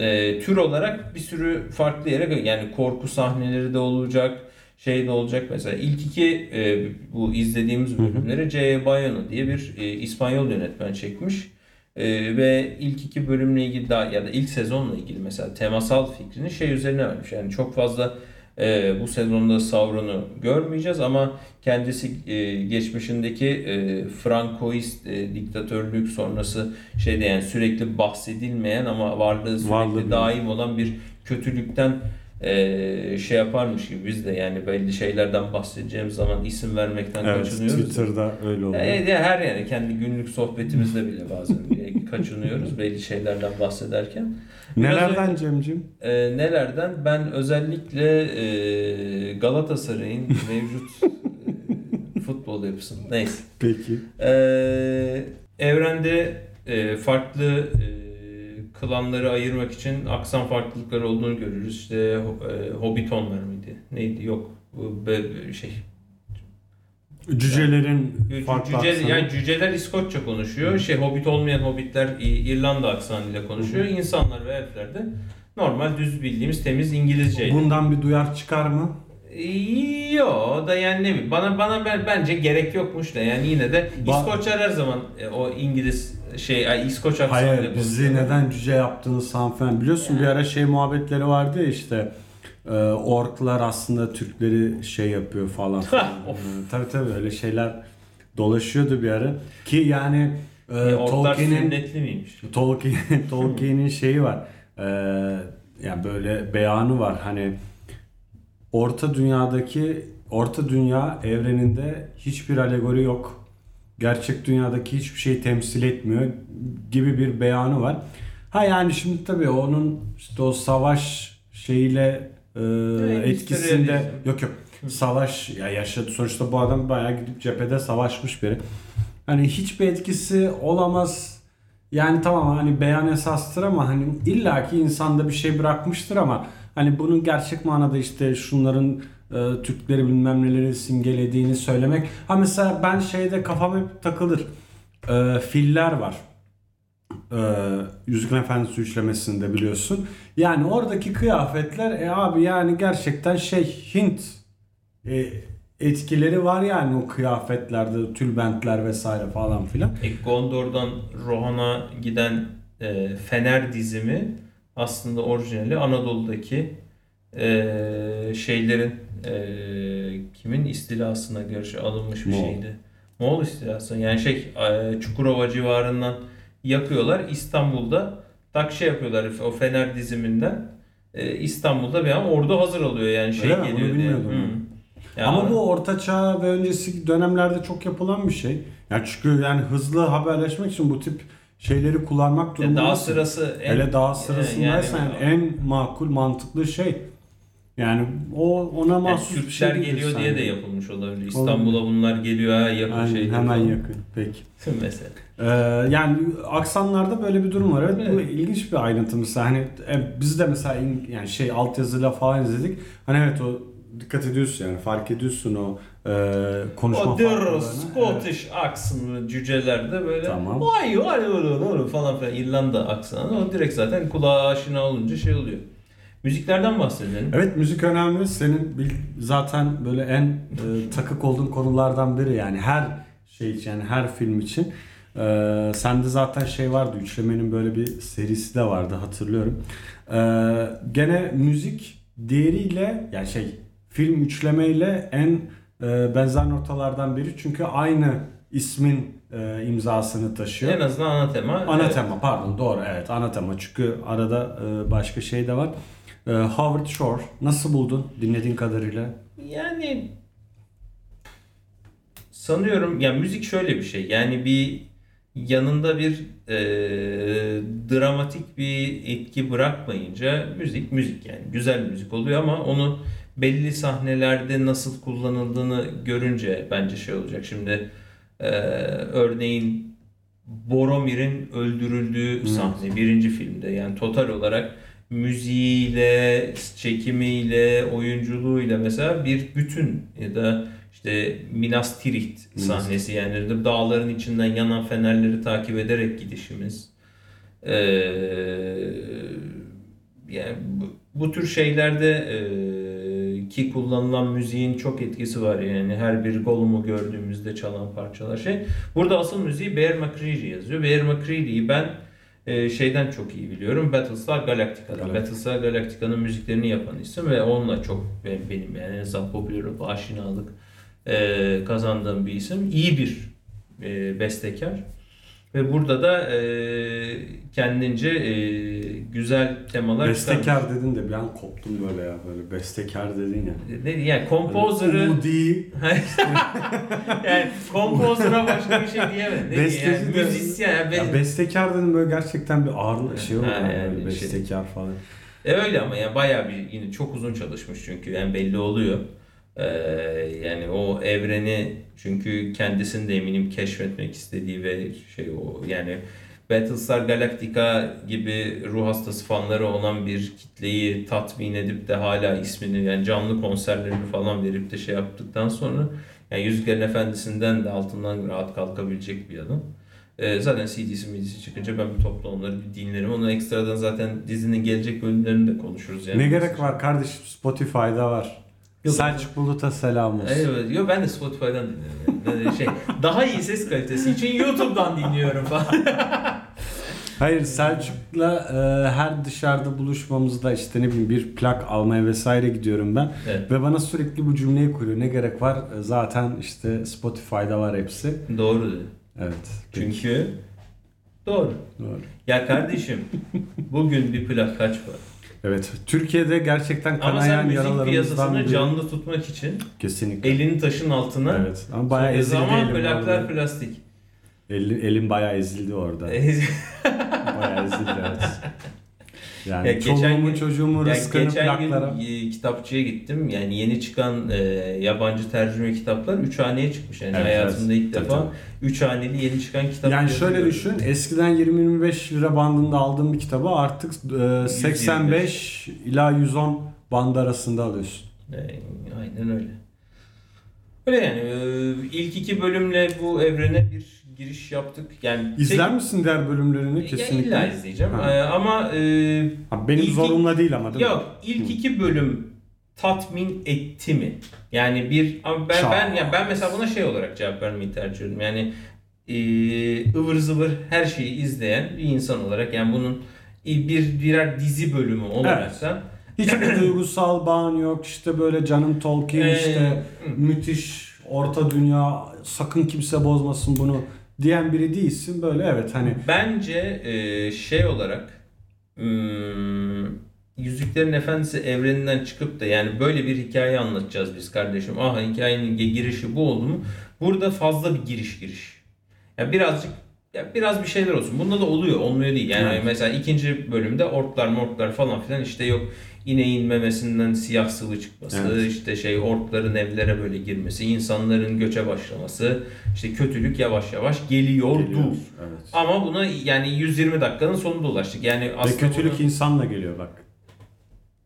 e, tür olarak bir sürü farklı yere yani korku sahneleri de olacak şey de olacak mesela ilk iki e, bu izlediğimiz bölümleri C. Bayano diye bir e, İspanyol yönetmen çekmiş. Ee, ve ilk iki bölümle ilgili daha ya da ilk sezonla ilgili mesela temasal fikrini şey üzerine vermiş. Yani çok fazla e, bu sezonda Sauron'u görmeyeceğiz ama kendisi e, geçmişindeki e, Francoist e, diktatörlük sonrası şeyde yani sürekli bahsedilmeyen ama varlığı sürekli Varlığı daim olan bir kötülükten e, şey yaparmış gibi biz de yani belli şeylerden bahsedeceğimiz zaman isim vermekten Evet kaçınıyoruz. Twitter'da öyle oluyor. Ya, ya her yani kendi günlük sohbetimizde bile bazen kaçınıyoruz belli şeylerden bahsederken. Biraz Nelerden önce- Cem'cim? e, nelerden? Ben özellikle e, Galatasaray'ın mevcut e, futbol yapısını neyse. Peki. E, evrende e, farklı e, klanları ayırmak için aksan farklılıkları olduğunu görürüz. İşte e, Hobbitonlar mıydı? Neydi? Yok. Be- şey Cücelerin Cü- farklı cüce, aksanı. yani cüceler İskoçça konuşuyor. Şey Hobbit olmayan Hobbitler İrlanda aksanıyla konuşuyor. İnsanlar ve elfler de normal düz bildiğimiz temiz İngilizce. Bundan bir duyar çıkar mı? Yo da yani ne bileyim bana bana ben, bence gerek yokmuş da yani yine de Ba- İskoçlar her zaman e, o İngiliz şey ay, İskoç aksanıyla Hayır bizi konuşuyor. neden cüce yaptığını san falan. Biliyorsun bir ara şey muhabbetleri vardı ya işte e, orklar aslında Türkleri şey yapıyor falan. filan. Of. E, tabii tabii öyle şeyler dolaşıyordu bir ara. Ki yani e, E, Tolkien'in miymiş? Tolkien, Tolkien'in şeyi var. Ee, yani böyle beyanı var. Hani Orta Dünya'daki Orta Dünya evreninde hiçbir alegori yok. Gerçek dünyadaki hiçbir şey temsil etmiyor gibi bir beyanı var. Ha yani şimdi tabii onun işte o savaş şeyiyle e, etkisinde yok yok savaş ya yaşadı sonuçta bu adam bayağı gidip cephede savaşmış biri. Hani hiçbir etkisi olamaz. Yani tamam hani beyan esastır ama hani illaki insanda bir şey bırakmıştır ama hani bunun gerçek manada işte şunların e, Türkleri bilmem neleri simgelediğini söylemek. Ha mesela ben şeyde kafam hep takılır. E, filler var. E, Yüzüklerin Efendisi üçlemesinde biliyorsun. Yani oradaki kıyafetler e abi yani gerçekten şey Hint e, etkileri var yani o kıyafetlerde tülbentler vesaire falan filan. E, Gondor'dan Rohan'a giden e, Fener dizimi aslında orijinali Anadolu'daki e, şeylerin e, kimin istilasına karşı alınmış bir Moğol. şeydi. Moğol istilası. Yani şey e, Çukurova civarından yakıyorlar. İstanbul'da tak şey yapıyorlar o Fener diziminden. E, İstanbul'da bir an ordu hazır alıyor yani şey Öyle mi? Geliyor diye. bilmiyordum ben. Hı. Ya Ama bu orta çağ ve öncesi dönemlerde çok yapılan bir şey. Yani çünkü yani hızlı haberleşmek için bu tip şeyleri kullanmak durumundasın. daha sırası en- Hele daha sırasındaysan yani- yani en makul mantıklı şey. Yani o ona Yani mahsus Türkler şey değildir geliyor diye de sanki. yapılmış olabilir. İstanbul'a bunlar geliyor ha yakın Aynen, şey. hemen yakın. Peki. Mesela. Ee, yani aksanlarda böyle bir durum var. Evet, bu Evet. ilginç bir ayrıntı mesela. Hani e, biz de mesela yani şey altyazıyla falan izledik. Hani evet o dikkat ediyorsun yani fark ediyorsun o e, konuşma O der. Scottish aksanı cücelerde böyle Tamam. vay vay vay falan filan İrlanda aksanı o direkt zaten kulağa aşina olunca şey oluyor. Müziklerden bahsedelim. Evet müzik önemli. Senin zaten böyle en e, takık olduğun konulardan biri yani her şey için yani her film için. E, sende zaten şey vardı üçlemenin böyle bir serisi de vardı hatırlıyorum. E, gene müzik diğeriyle yani şey film üçlemeyle en benzer noktalardan biri çünkü aynı ismin e, imzasını taşıyor. En azından ana tema. Ana Evet. tema pardon doğru evet ana tema çünkü arada e, başka şey de var. E, Howard Shore nasıl buldun dinlediğin kadarıyla? Yani sanıyorum ya müzik şöyle bir şey. Yani bir yanında bir e, dramatik bir etki bırakmayınca müzik müzik yani güzel müzik oluyor ama onu belli sahnelerde nasıl kullanıldığını görünce bence şey olacak. Şimdi e, örneğin Boromir'in öldürüldüğü Hmm. sahne birinci filmde yani total olarak müziğiyle, çekimiyle, oyunculuğuyla mesela bir bütün ya da işte Minas Tirith sahnesi yani dağların içinden yanan fenerleri takip ederek gidişimiz. Ee, yani bu, bu tür şeylerde e, ki kullanılan müziğin çok etkisi var yani her bir Gollum'u gördüğümüzde çalan parçalar şey. Burada asıl müziği Bear McCreary yazıyor. Bear McCreary'yi ben e, şeyden çok iyi biliyorum. Battlestar Galactica'dan. Galactica. Battlestar Galactica'nın müziklerini yapan isim ve onunla çok benim, benim yani en azından popüler aşinalık e, kazandığım bir isim. İyi bir e, bestekar. Ve burada da e, kendince e, güzel temalar çıkarmış. Bestekar dedin de bir an koptum böyle ya böyle bestekar dedin ya. Ne, yani composer'ı Udi, yani composer'a başka bir şey diyemedim. Ne Besteci yani, de- müzisyen. Yani, ya bestekar dedim böyle gerçekten bir ağırlık şey Ha, yani, yani böyle şey- bestekar falan. E öyle ama yani bayağı bir yine çok uzun çalışmış çünkü yani belli oluyor. Ee, yani o evreni çünkü kendisinin de eminim keşfetmek istediği ve şey o yani Battlestar Galactica gibi ruh hastası fanları olan bir kitleyi tatmin edip de hala ismini yani canlı konserlerini falan verip de şey yaptıktan sonra yani Yüzüklerin Efendisi'nden de altından rahat kalkabilecek bir adam. Ee, zaten CD'si midisi çıkınca ben bir topla onları bir dinlerim. Onu ekstradan zaten dizinin gelecek bölümlerini de konuşuruz. Yani. Ne gerek var kardeşim Spotify'da var. Yok. Selçuk Bulut'a selam olsun. Evet, yo ben de Spotify'dan dinliyorum. Yani. Şey, daha iyi ses kalitesi için YouTube'dan dinliyorum falan. Hayır Selçuk'la e, her dışarıda buluşmamızda işte ne bileyim bir plak almaya vesaire gidiyorum ben. Evet. Ve bana sürekli bu cümleyi kuruyor. Ne gerek var? E, Zaten işte Spotify'da var hepsi. Doğru. Evet. Çünkü doğru. Doğru. Ya kardeşim bugün bir plak kaç para? Evet. Türkiye'de gerçekten Ama sen kanayan müzik yaralarımızdan piyasasını biri. canlı tutmak için Kesinlikle. elini taşın altına Evet. Ama bayağı ezildi zaman elim plaklar orada. plastik. Elim, elim bayağı ezildi orada. bayağı ezildi evet. Yani Ya geçen gün- çocuğumun Ya rızkını geçen gün plaklara. e, kitapçıya gittim. Yani yeni çıkan e, yabancı tercüme kitaplar 3 haneye çıkmış. Yani Evet, hayatımda evet. ilk Tabii, defa 3 haneli yeni çıkan kitap. Yani şöyle gördüm. düşün. Eskiden 20-25 lira bandında aldığım bir kitabı artık e, 85 ila 110 bandı arasında alıyorsun. E, aynen öyle. Öyle yani e, ilk iki bölümle bu evrene bir giriş yaptık. Yani İzler tek- misin diğer bölümlerini Ya kesinlikle? illa izleyeceğim. Ha. E, ama e, Ha, benim İlk- zorumla değil ama değil mi? Yok ilk iki bölüm tatmin etti mi? Yani bir ama ben Şah. ben yani ben mesela buna şey olarak cevap vermeyi tercih ediyorum. Yani e, ıvır zıvır her şeyi izleyen bir insan olarak yani bunun bir birer dizi bölümü olarak Evet. Hiçbir duygusal bağın yok. İşte böyle canım Tolkien Ee, işte müthiş orta dünya sakın kimse bozmasın bunu diyen biri değilsin. Böyle evet hani bence e, şey olarak hmm, Yüzüklerin Efendisi evreninden çıkıp da yani böyle bir hikaye anlatacağız biz kardeşim. Aha hikayenin girişi bu oldu mu? Burada fazla bir giriş giriş. Ya birazcık ya biraz bir şeyler olsun. Bunda da oluyor, olmuyor değil. Yani Evet. mesela ikinci bölümde orklar morklar falan filan işte yok ineğin memesinden siyah sıvı çıkması, Evet. işte şey orkların evlere böyle girmesi, insanların göçe başlaması, işte kötülük yavaş yavaş geliyordu. geliyoruz. Evet. Ama buna yani 120 dakikanın sonunda ulaştık. Yani Ve aslında kötülük bunu- insanla geliyor bak.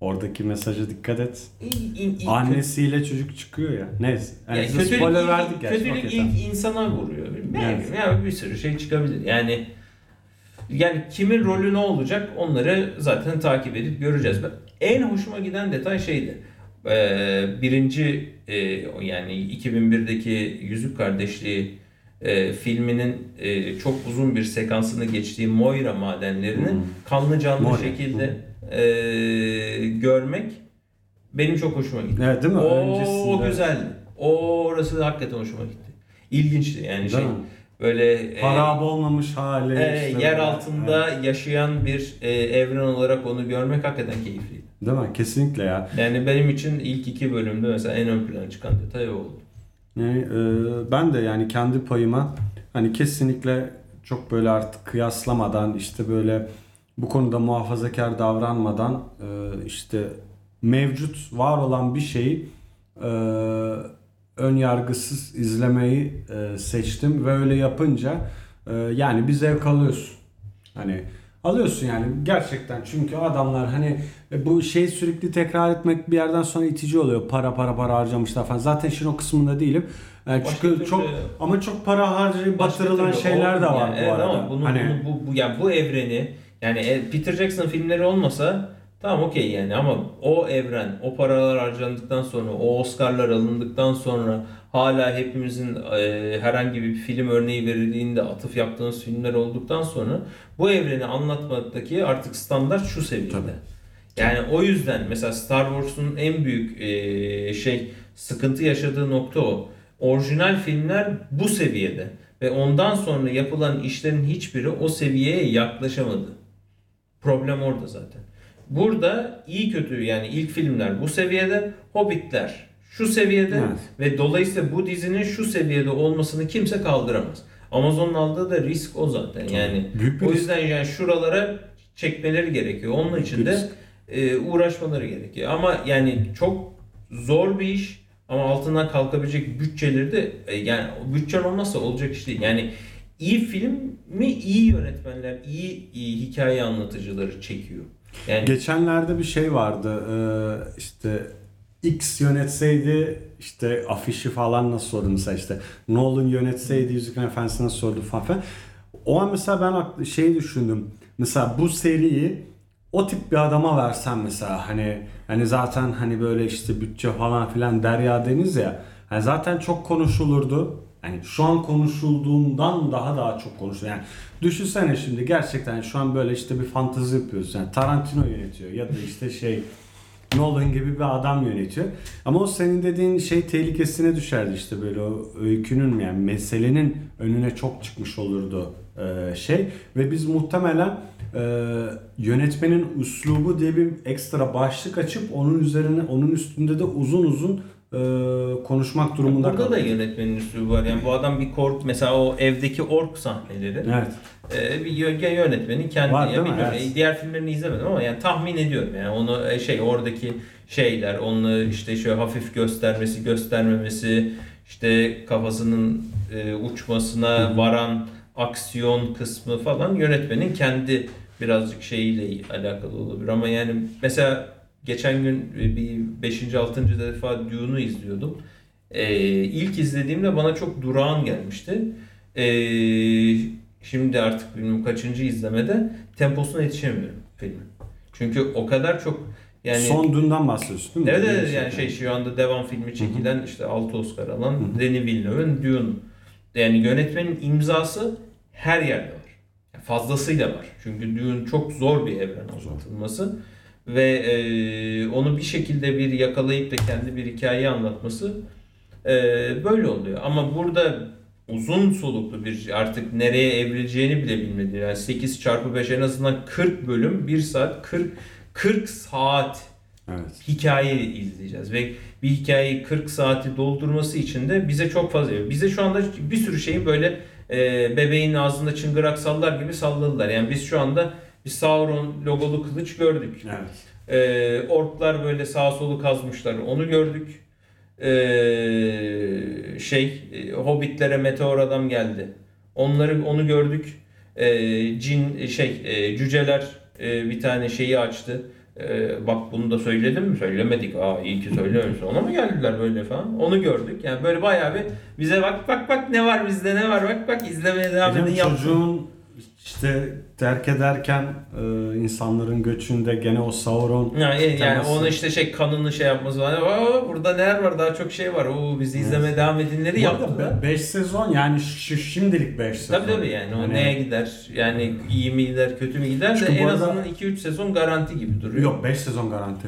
Oradaki mesaja dikkat et. İn- in- Annesiyle çocuk çıkıyor ya. Neyse. Yani Yani kötülük, spoiler ilk, verdik gerçi. kötülük tamam. ilk insana vuruyor. Yani, Evet. yani bir sürü şey çıkabilir. Yani yani kimin rolü ne olacak onları zaten takip edip göreceğiz. Ben, en hoşuma giden detay şeydi. Ee, birinci e, yani 2001'deki Yüzük Kardeşliği e, filminin e, çok uzun bir sekansını geçtiği Moira madenlerini Hmm. kanlı canlı Moira. şekilde e, görmek benim çok hoşuma gitti. Evet değil mi? O Öncesinde. güzeldi. O orası da hakikaten hoşuma gitti. İlginçti yani Değil şey mi? Böyle e, Para olmamış hali. e, işte yer böyle. altında yaşayan bir e, evren olarak onu görmek hakikaten keyifliydi. Evet. Değil mi? Kesinlikle ya. Yani benim için ilk iki bölümde mesela en ön plana çıkan detay o oldu. Yani, e, ben de yani kendi payıma hani kesinlikle çok böyle artık kıyaslamadan işte böyle bu konuda muhafazakar davranmadan e, işte mevcut var olan bir şeyi e, ön yargısız izlemeyi e, seçtim ve öyle yapınca e, yani bir zevk alıyorsun. Hani alıyorsun yani gerçekten çünkü adamlar hani e, bu şeyi sürekli tekrar etmek bir yerden sonra itici oluyor. Para para para harcamışlar falan. Zaten işin o kısmında değilim. Yani Başka çünkü türlü- çok ama çok para harcayıp batırılan türlü şeyler de var yani. bu evet, arada. Ama bunu, hani bunu- bu, bu, yani bu evreni yani e, Peter Jackson filmleri olmasa tamam okey yani ama o evren, o paralar harcandıktan sonra, o Oscar'lar alındıktan sonra hala hepimizin e, herhangi bir film örneği verildiğinde atıf yaptığımız filmler olduktan sonra bu evreni anlatmadaki artık standart şu seviyede. Tabii. Yani o yüzden mesela Star Wars'un en büyük e, şey sıkıntı yaşadığı nokta o. Orijinal filmler bu seviyede ve ondan sonra yapılan işlerin hiçbiri o seviyeye yaklaşamadı. Problem orada zaten. Burada iyi kötü yani ilk filmler bu seviyede, Hobbitler şu seviyede Evet. ve dolayısıyla bu dizinin şu seviyede olmasını kimse kaldıramaz. Amazon'un aldığı da risk o zaten. Yani büyük bir o yüzden yani şuralara çekmeleri gerekiyor. Onun için de e, uğraşmaları gerekiyor. Ama yani çok zor bir iş ama altından kalkabilecek bütçeleri de e, yani bütçen olmazsa olacak iş değil. Yani iyi film mi iyi yönetmenler, iyi, iyi hikaye anlatıcıları çekiyor. Yani Geçenlerde bir şey vardı. Ee, işte X yönetseydi işte afişi falan nasıl sordu mesela işte Nolan yönetseydi Yüzüklerin Efendisi nasıl sordu falan filan. O an mesela ben şey düşündüm. Mesela bu seriyi o tip bir adama versen mesela hani hani zaten hani böyle işte bütçe falan filan derya deniz ya. Hani zaten çok konuşulurdu. Hani şu an konuşulduğundan daha daha çok konuşuluyor. Yani düşünsene şimdi gerçekten şu an böyle işte bir fantezi yapıyoruz. Yani Tarantino yönetiyor ya da işte şey Nolan gibi bir adam yönetiyor. Ama o senin dediğin şey tehlikesine düşerdi işte böyle o öykünün yani meselenin önüne çok çıkmış olurdu e, şey ve biz muhtemelen e, yönetmenin üslubu diye bir ekstra başlık açıp onun üzerine onun üstünde de uzun uzun e, konuşmak durumunda burada da kalırdık. yönetmenin üslubu var. Yani bu adam bir kork mesela o evdeki ork sahneleri. Evet. Ee, bir yö- yönetmenin kendi Var, ya bilmiyorum, Evet. e, diğer filmlerini izlemedim ama yani tahmin ediyorum yani onu e, şey oradaki şeyler onu işte şöyle hafif göstermesi göstermemesi işte kafasının e, uçmasına varan aksiyon kısmı falan yönetmenin kendi birazcık şeyiyle alakalı olabilir ama yani mesela geçen gün e, bir 5. 6. defa Dune'u izliyordum. Ee, ilk izlediğimde bana çok durağan gelmişti. Ee, şimdi artık bilmiyorum kaçıncı izlemede temposuna yetişemiyorum filmin. Çünkü o kadar çok yani Son dünden bahsediyorsun değil mi? Evet evet yani şey şu anda devam filmi çekilen işte 6 Oscar alan hı. Denis Villeneuve'ın Dune. Yani yönetmenin imzası her yerde var. Fazlasıyla var. Çünkü Dune çok zor bir evren anlatılması. Ve e, onu bir şekilde bir yakalayıp da kendi bir hikaye anlatması e, böyle oluyor. Ama burada uzun soluklu bir artık nereye evrileceğini bile bilmedi. Yani 8 çarpı 5 en azından 40 bölüm 1 saat 40 40 saat Evet. hikaye izleyeceğiz ve bir hikayeyi 40 saati doldurması için de bize çok fazla bize şu anda bir sürü şeyi böyle e, bebeğin ağzında çıngırak sallar gibi salladılar. Yani biz şu anda bir Sauron logolu kılıç gördük. Evet. E, orklar böyle sağ solu kazmışlar. Onu gördük. E, şey e, hobbitlere meteor adam geldi. Onları onu gördük. E, cin şey e, cüceler e, bir tane şeyi açtı. E, bak bunu da söyledim mi? Söylemedik. Aa iyi ki söylememiş. Ona mı geldiler böyle falan? Onu gördük. Yani böyle bayağı bir bize bak bak bak ne var bizde ne var bak bak izlemeye devam edin Hocam yaptın. çocuğun işte terk ederken e, insanların göçünde gene o Sauron Yani, yani teması. onu işte şey kanını şey yapması var. Aa, burada neler var daha çok şey var. Oo bizi izlemeye devam edinleri yaptılar. 5 sezon yani şimdilik 5 sezon. Tabii tabii yani o Hani- neye gider? Yani iyi mi gider, kötü mü gider de Çünkü en bu arada- azından 2-3 sezon garanti gibi duruyor. Yok 5 sezon garanti.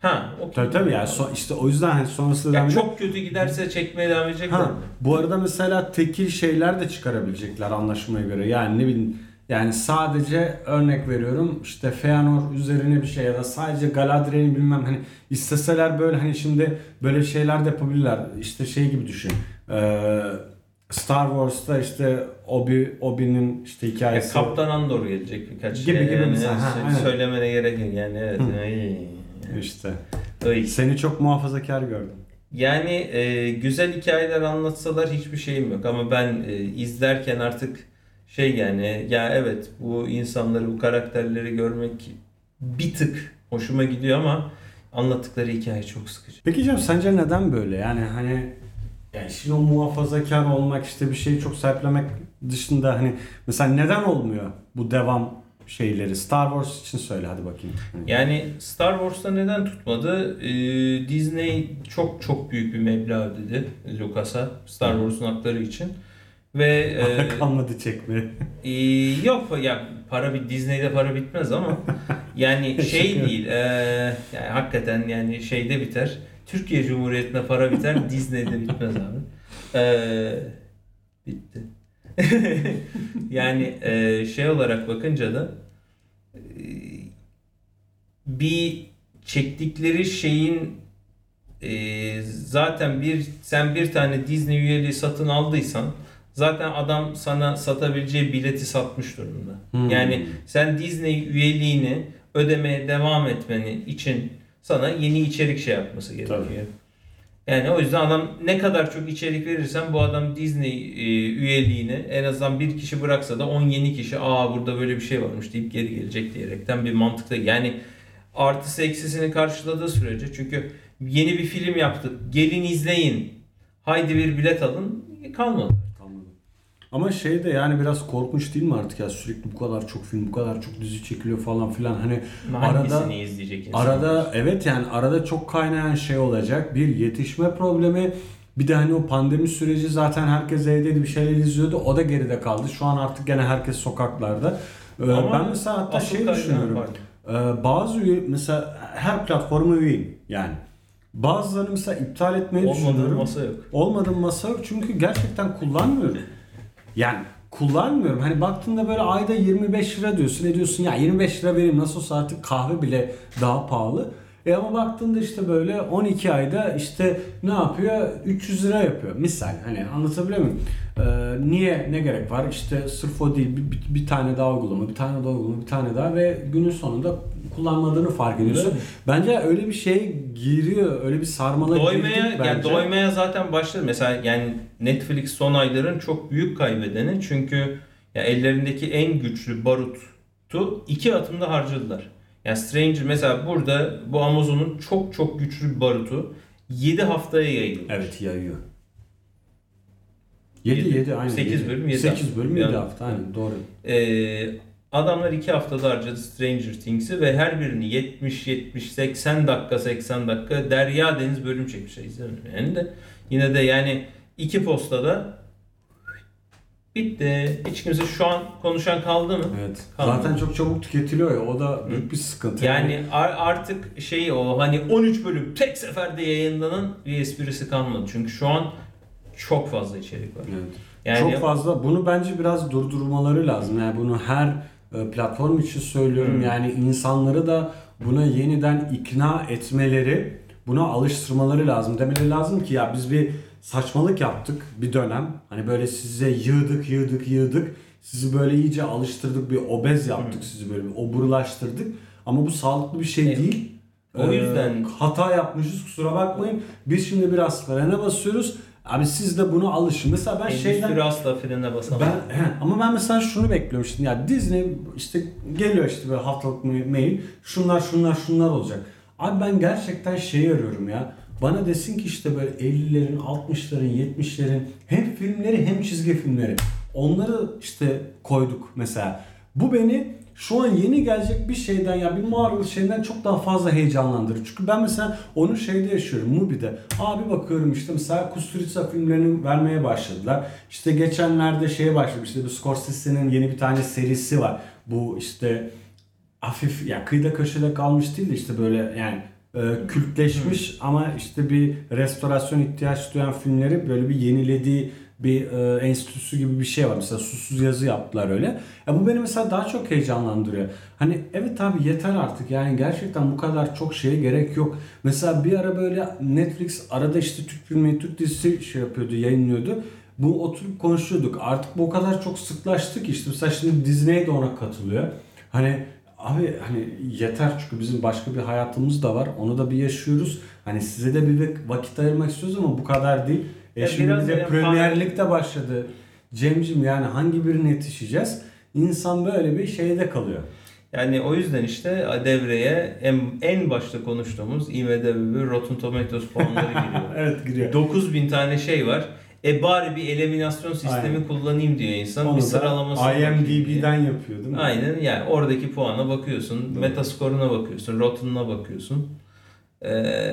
Ha, okey. Tabii tabii yani so- işte o yüzden hani sonrasında Ya devam edecek. çok kötü giderse çekmeye devam edecekler Ha, bu arada mesela tekil şeyler de çıkarabilecekler anlaşmaya göre. Yani ne bileyim yani sadece örnek veriyorum işte Feanor üzerine bir şey ya da sadece Galadriel'i bilmem hani isteseler böyle hani şimdi böyle şeyler de yapabilirler. İşte şey gibi düşün. Ee, Star Wars'ta işte Obi Obi'nin işte Ya hikayesi. Kaptan Andor gelecek birkaç Gibi gibi yani mesela, ha, aynen. söylemene gerek yok yani evet. Ay. işte. Ay. Seni çok muhafazakar gördüm. Yani e, güzel hikayeler anlatsalar hiçbir şeyim yok ama ben e, izlerken artık şey yani ya evet bu insanları bu karakterleri görmek bir tık hoşuma gidiyor ama anlattıkları hikaye çok sıkıcı. Peki Cem sence neden böyle? Yani hani yani şimdi o muhafazakar olmak işte bir şeyi çok sahiplemek dışında hani mesela neden olmuyor bu devam şeyleri? Star Wars için söyle hadi bakayım. Hani- Yani Star Wars'ta neden tutmadı? Ee, Disney çok çok büyük bir meblağ ödedi Lucas'a Star Wars'un hakları için. Ve e, Kalmadı çekme. Ee, yok ya para bir Disney'de para bitmez ama yani şey değil. e, yani hakikaten yani şeyde biter. Türkiye Cumhuriyeti'nde para biter, Disney'de bitmez abi. Ee, bitti. yani e, şey olarak bakınca da e, bir çektikleri şeyin e, zaten bir sen bir tane Disney üyeliği satın aldıysan zaten adam sana satabileceği bileti satmış durumda. Hmm. Yani sen Disney üyeliğini ödemeye devam etmeni için sana yeni içerik şey yapması gerekiyor. Yani o yüzden adam ne kadar çok içerik verirsen bu adam Disney e, üyeliğini en azından bir kişi bıraksa da 10 yeni kişi aa burada böyle bir şey varmış deyip geri gelecek diyerekten bir mantıkta. Yani artısı eksisini karşıladığı sürece çünkü yeni bir film yaptık gelin izleyin haydi bir bilet alın kalmadı. Ama şey de yani biraz korkunç değil mi artık ya sürekli bu kadar çok film, bu kadar çok dizi çekiliyor falan filan hani Hangisini arada izleyecek arada evet yani arada çok kaynayan şey olacak. Bir yetişme problemi bir de hani o pandemi süreci zaten herkes evdeydi bir şeyler izliyordu. O da geride kaldı. Şu an artık gene herkes sokaklarda. Ee, Ama ben mesela hatta asıl şey kaynağı düşünüyorum. Ee, bazı üye, mesela her platforma üyeyim yani. Bazılarını mesela iptal etmeyi Olmadığı düşünüyorum. masa yok. Olmadığım masa yok çünkü gerçekten kullanmıyorum. Yani kullanmıyorum. Hani baktığında böyle ayda 25 lira diyorsun. Ne diyorsun ya 25 lira vereyim nasıl olsa artık kahve bile daha pahalı. E ama baktığında işte böyle 12 ayda işte ne yapıyor? 300 lira yapıyor. Misal hani anlatabiliyor muyum? Ee, niye ne gerek var? İşte sırf o değil bir, bir, bir tane daha uygulama, bir tane daha uygulama, bir tane daha ve günün sonunda kullanmadığını fark ediyorsun. Bence öyle bir şey giriyor, öyle bir sarmala Doymaya, girdik yani bence. doymaya zaten başladı. Mesela yani Netflix son ayların çok büyük kaybedeni. Çünkü ya ellerindeki en güçlü barutu iki atımda harcadılar. Yani Stranger mesela burada bu Amazon'un çok çok güçlü bir barutu 7 haftaya yayılıyor. Evet yayıyor. 7 Yedi. 7 aynen. Sekiz yedi. bölüm, yedi Sekiz hafta. bölüm 7 Yani- hafta aynen doğru. Ee, adamlar 2 haftada harcadı Stranger Things'i ve her birini 70 70 80 dakika 80 dakika derya deniz bölüm çekmişler izlemedim yani de yine de yani iki postada bitti. Hiç kimse şu an konuşan kaldı mı? Evet. Kalmadı. Zaten çok çabuk tüketiliyor ya o da büyük bir sıkıntı. Yani ar- artık şey o hani 13 bölüm tek seferde yayınlanan bir esprisi kalmadı. Çünkü şu an çok fazla içerik var. Evet. Yani çok fazla. Bunu bence biraz durdurmaları lazım. Yani bunu her e, platform için söylüyorum. Hmm. Yani insanları da buna yeniden ikna etmeleri, buna alıştırmaları lazım. Demeleri lazım ki ya biz bir saçmalık yaptık bir dönem. Hani böyle size yığdık, yığdık, yığdık. Sizi böyle iyice alıştırdık, bir obez yaptık Hmm. sizi böyle bir oburlaştırdık. Ama bu sağlıklı bir şey Evet. değil. O yüzden- Ee, hata yapmışız kusura bakmayın. Biz şimdi biraz frene basıyoruz. Abi siz de buna alışın. Mesela ben endüstri şeyden asla frene basamaz. ben he, ama ben mesela şunu bekliyorum şimdi ya Disney işte geliyor işte böyle haftalık ma- mail şunlar şunlar şunlar olacak. Abi ben gerçekten şeyi arıyorum ya. Bana desin ki işte böyle 50'lerin, 60'ların, 70'lerin hem filmleri hem çizgi filmleri. Onları işte koyduk mesela. Bu beni şu an yeni gelecek bir şeyden ya bir Marvel şeyden çok daha fazla heyecanlandırır. Çünkü ben mesela onun şeyde yaşıyorum Mubi'de. Abi bakıyorum işte mesela Kusturica filmlerini vermeye başladılar. İşte geçenlerde şeye başlamış işte bu Scorsese'nin yeni bir tane serisi var. Bu işte hafif ya kıyıda köşede kalmış değil de işte böyle yani e, kültleşmiş ama işte bir restorasyon ihtiyaç duyan filmleri böyle bir yenilediği bir e, enstitüsü gibi bir şey var. Mesela susuz yazı yaptılar öyle. Ya bu beni mesela daha çok heyecanlandırıyor. Hani evet abi yeter artık yani gerçekten bu kadar çok şeye gerek yok. Mesela bir ara böyle Netflix arada işte Türk filmi, Türk dizisi şey yapıyordu, yayınlıyordu. Bu oturup konuşuyorduk. Artık bu o kadar çok sıklaştı ki işte mesela şimdi Disney de ona katılıyor. Hani abi hani yeter çünkü bizim başka bir hayatımız da var. Onu da bir yaşıyoruz. Hani size de bir vakit ayırmak istiyoruz ama bu kadar değil. E Ya şimdi böyle Premier Lig de başladı. Cemcim yani hangi birine yetişeceğiz? İnsan böyle bir şeyde kalıyor. Yani o yüzden işte devreye en, en başta konuştuğumuz IMDb ve Rotten Tomatoes puanları giriyor. evet giriyor. 9000 tane şey var. E bari bir eliminasyon sistemi Aynen. kullanayım diyor insan. Onu bir diye. IMDb'den yapıyor değil mi? Aynen yani oradaki puana bakıyorsun, Doğru. metaskoruna bakıyorsun, Rotten'una bakıyorsun. Ee,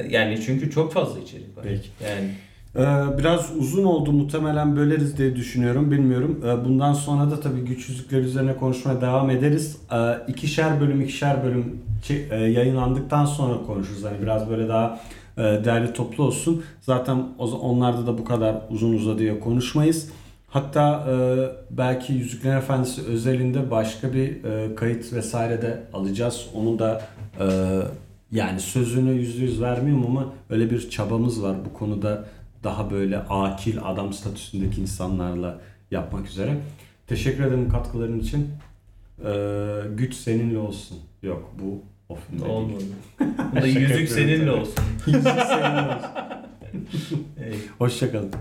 yani çünkü çok fazla içerik var. Peki. Yani Ee, biraz uzun oldu muhtemelen böleriz diye düşünüyorum bilmiyorum. Ee, bundan sonra da tabii güç yüzükleri üzerine konuşmaya devam ederiz. Ee, ikişer bölüm ikişer bölüm e, yayınlandıktan sonra konuşuruz. Hani biraz böyle daha e, değerli toplu olsun. Zaten onlarda da bu kadar uzun uzadıya konuşmayız. Hatta e, belki Yüzüklerin Efendisi özelinde başka bir e, kayıt vesaire de alacağız. Onu da e, yani sözünü yüzde yüz vermiyorum ama öyle bir çabamız var bu konuda daha böyle akil adam statüsündeki insanlarla yapmak üzere. Teşekkür ederim katkıların için. Ee, güç seninle olsun. Yok bu o filmde değil. olmadı. Bu da Şaka yüzük seninle olsun. Yüzük seninle olsun. Hoşçakalın.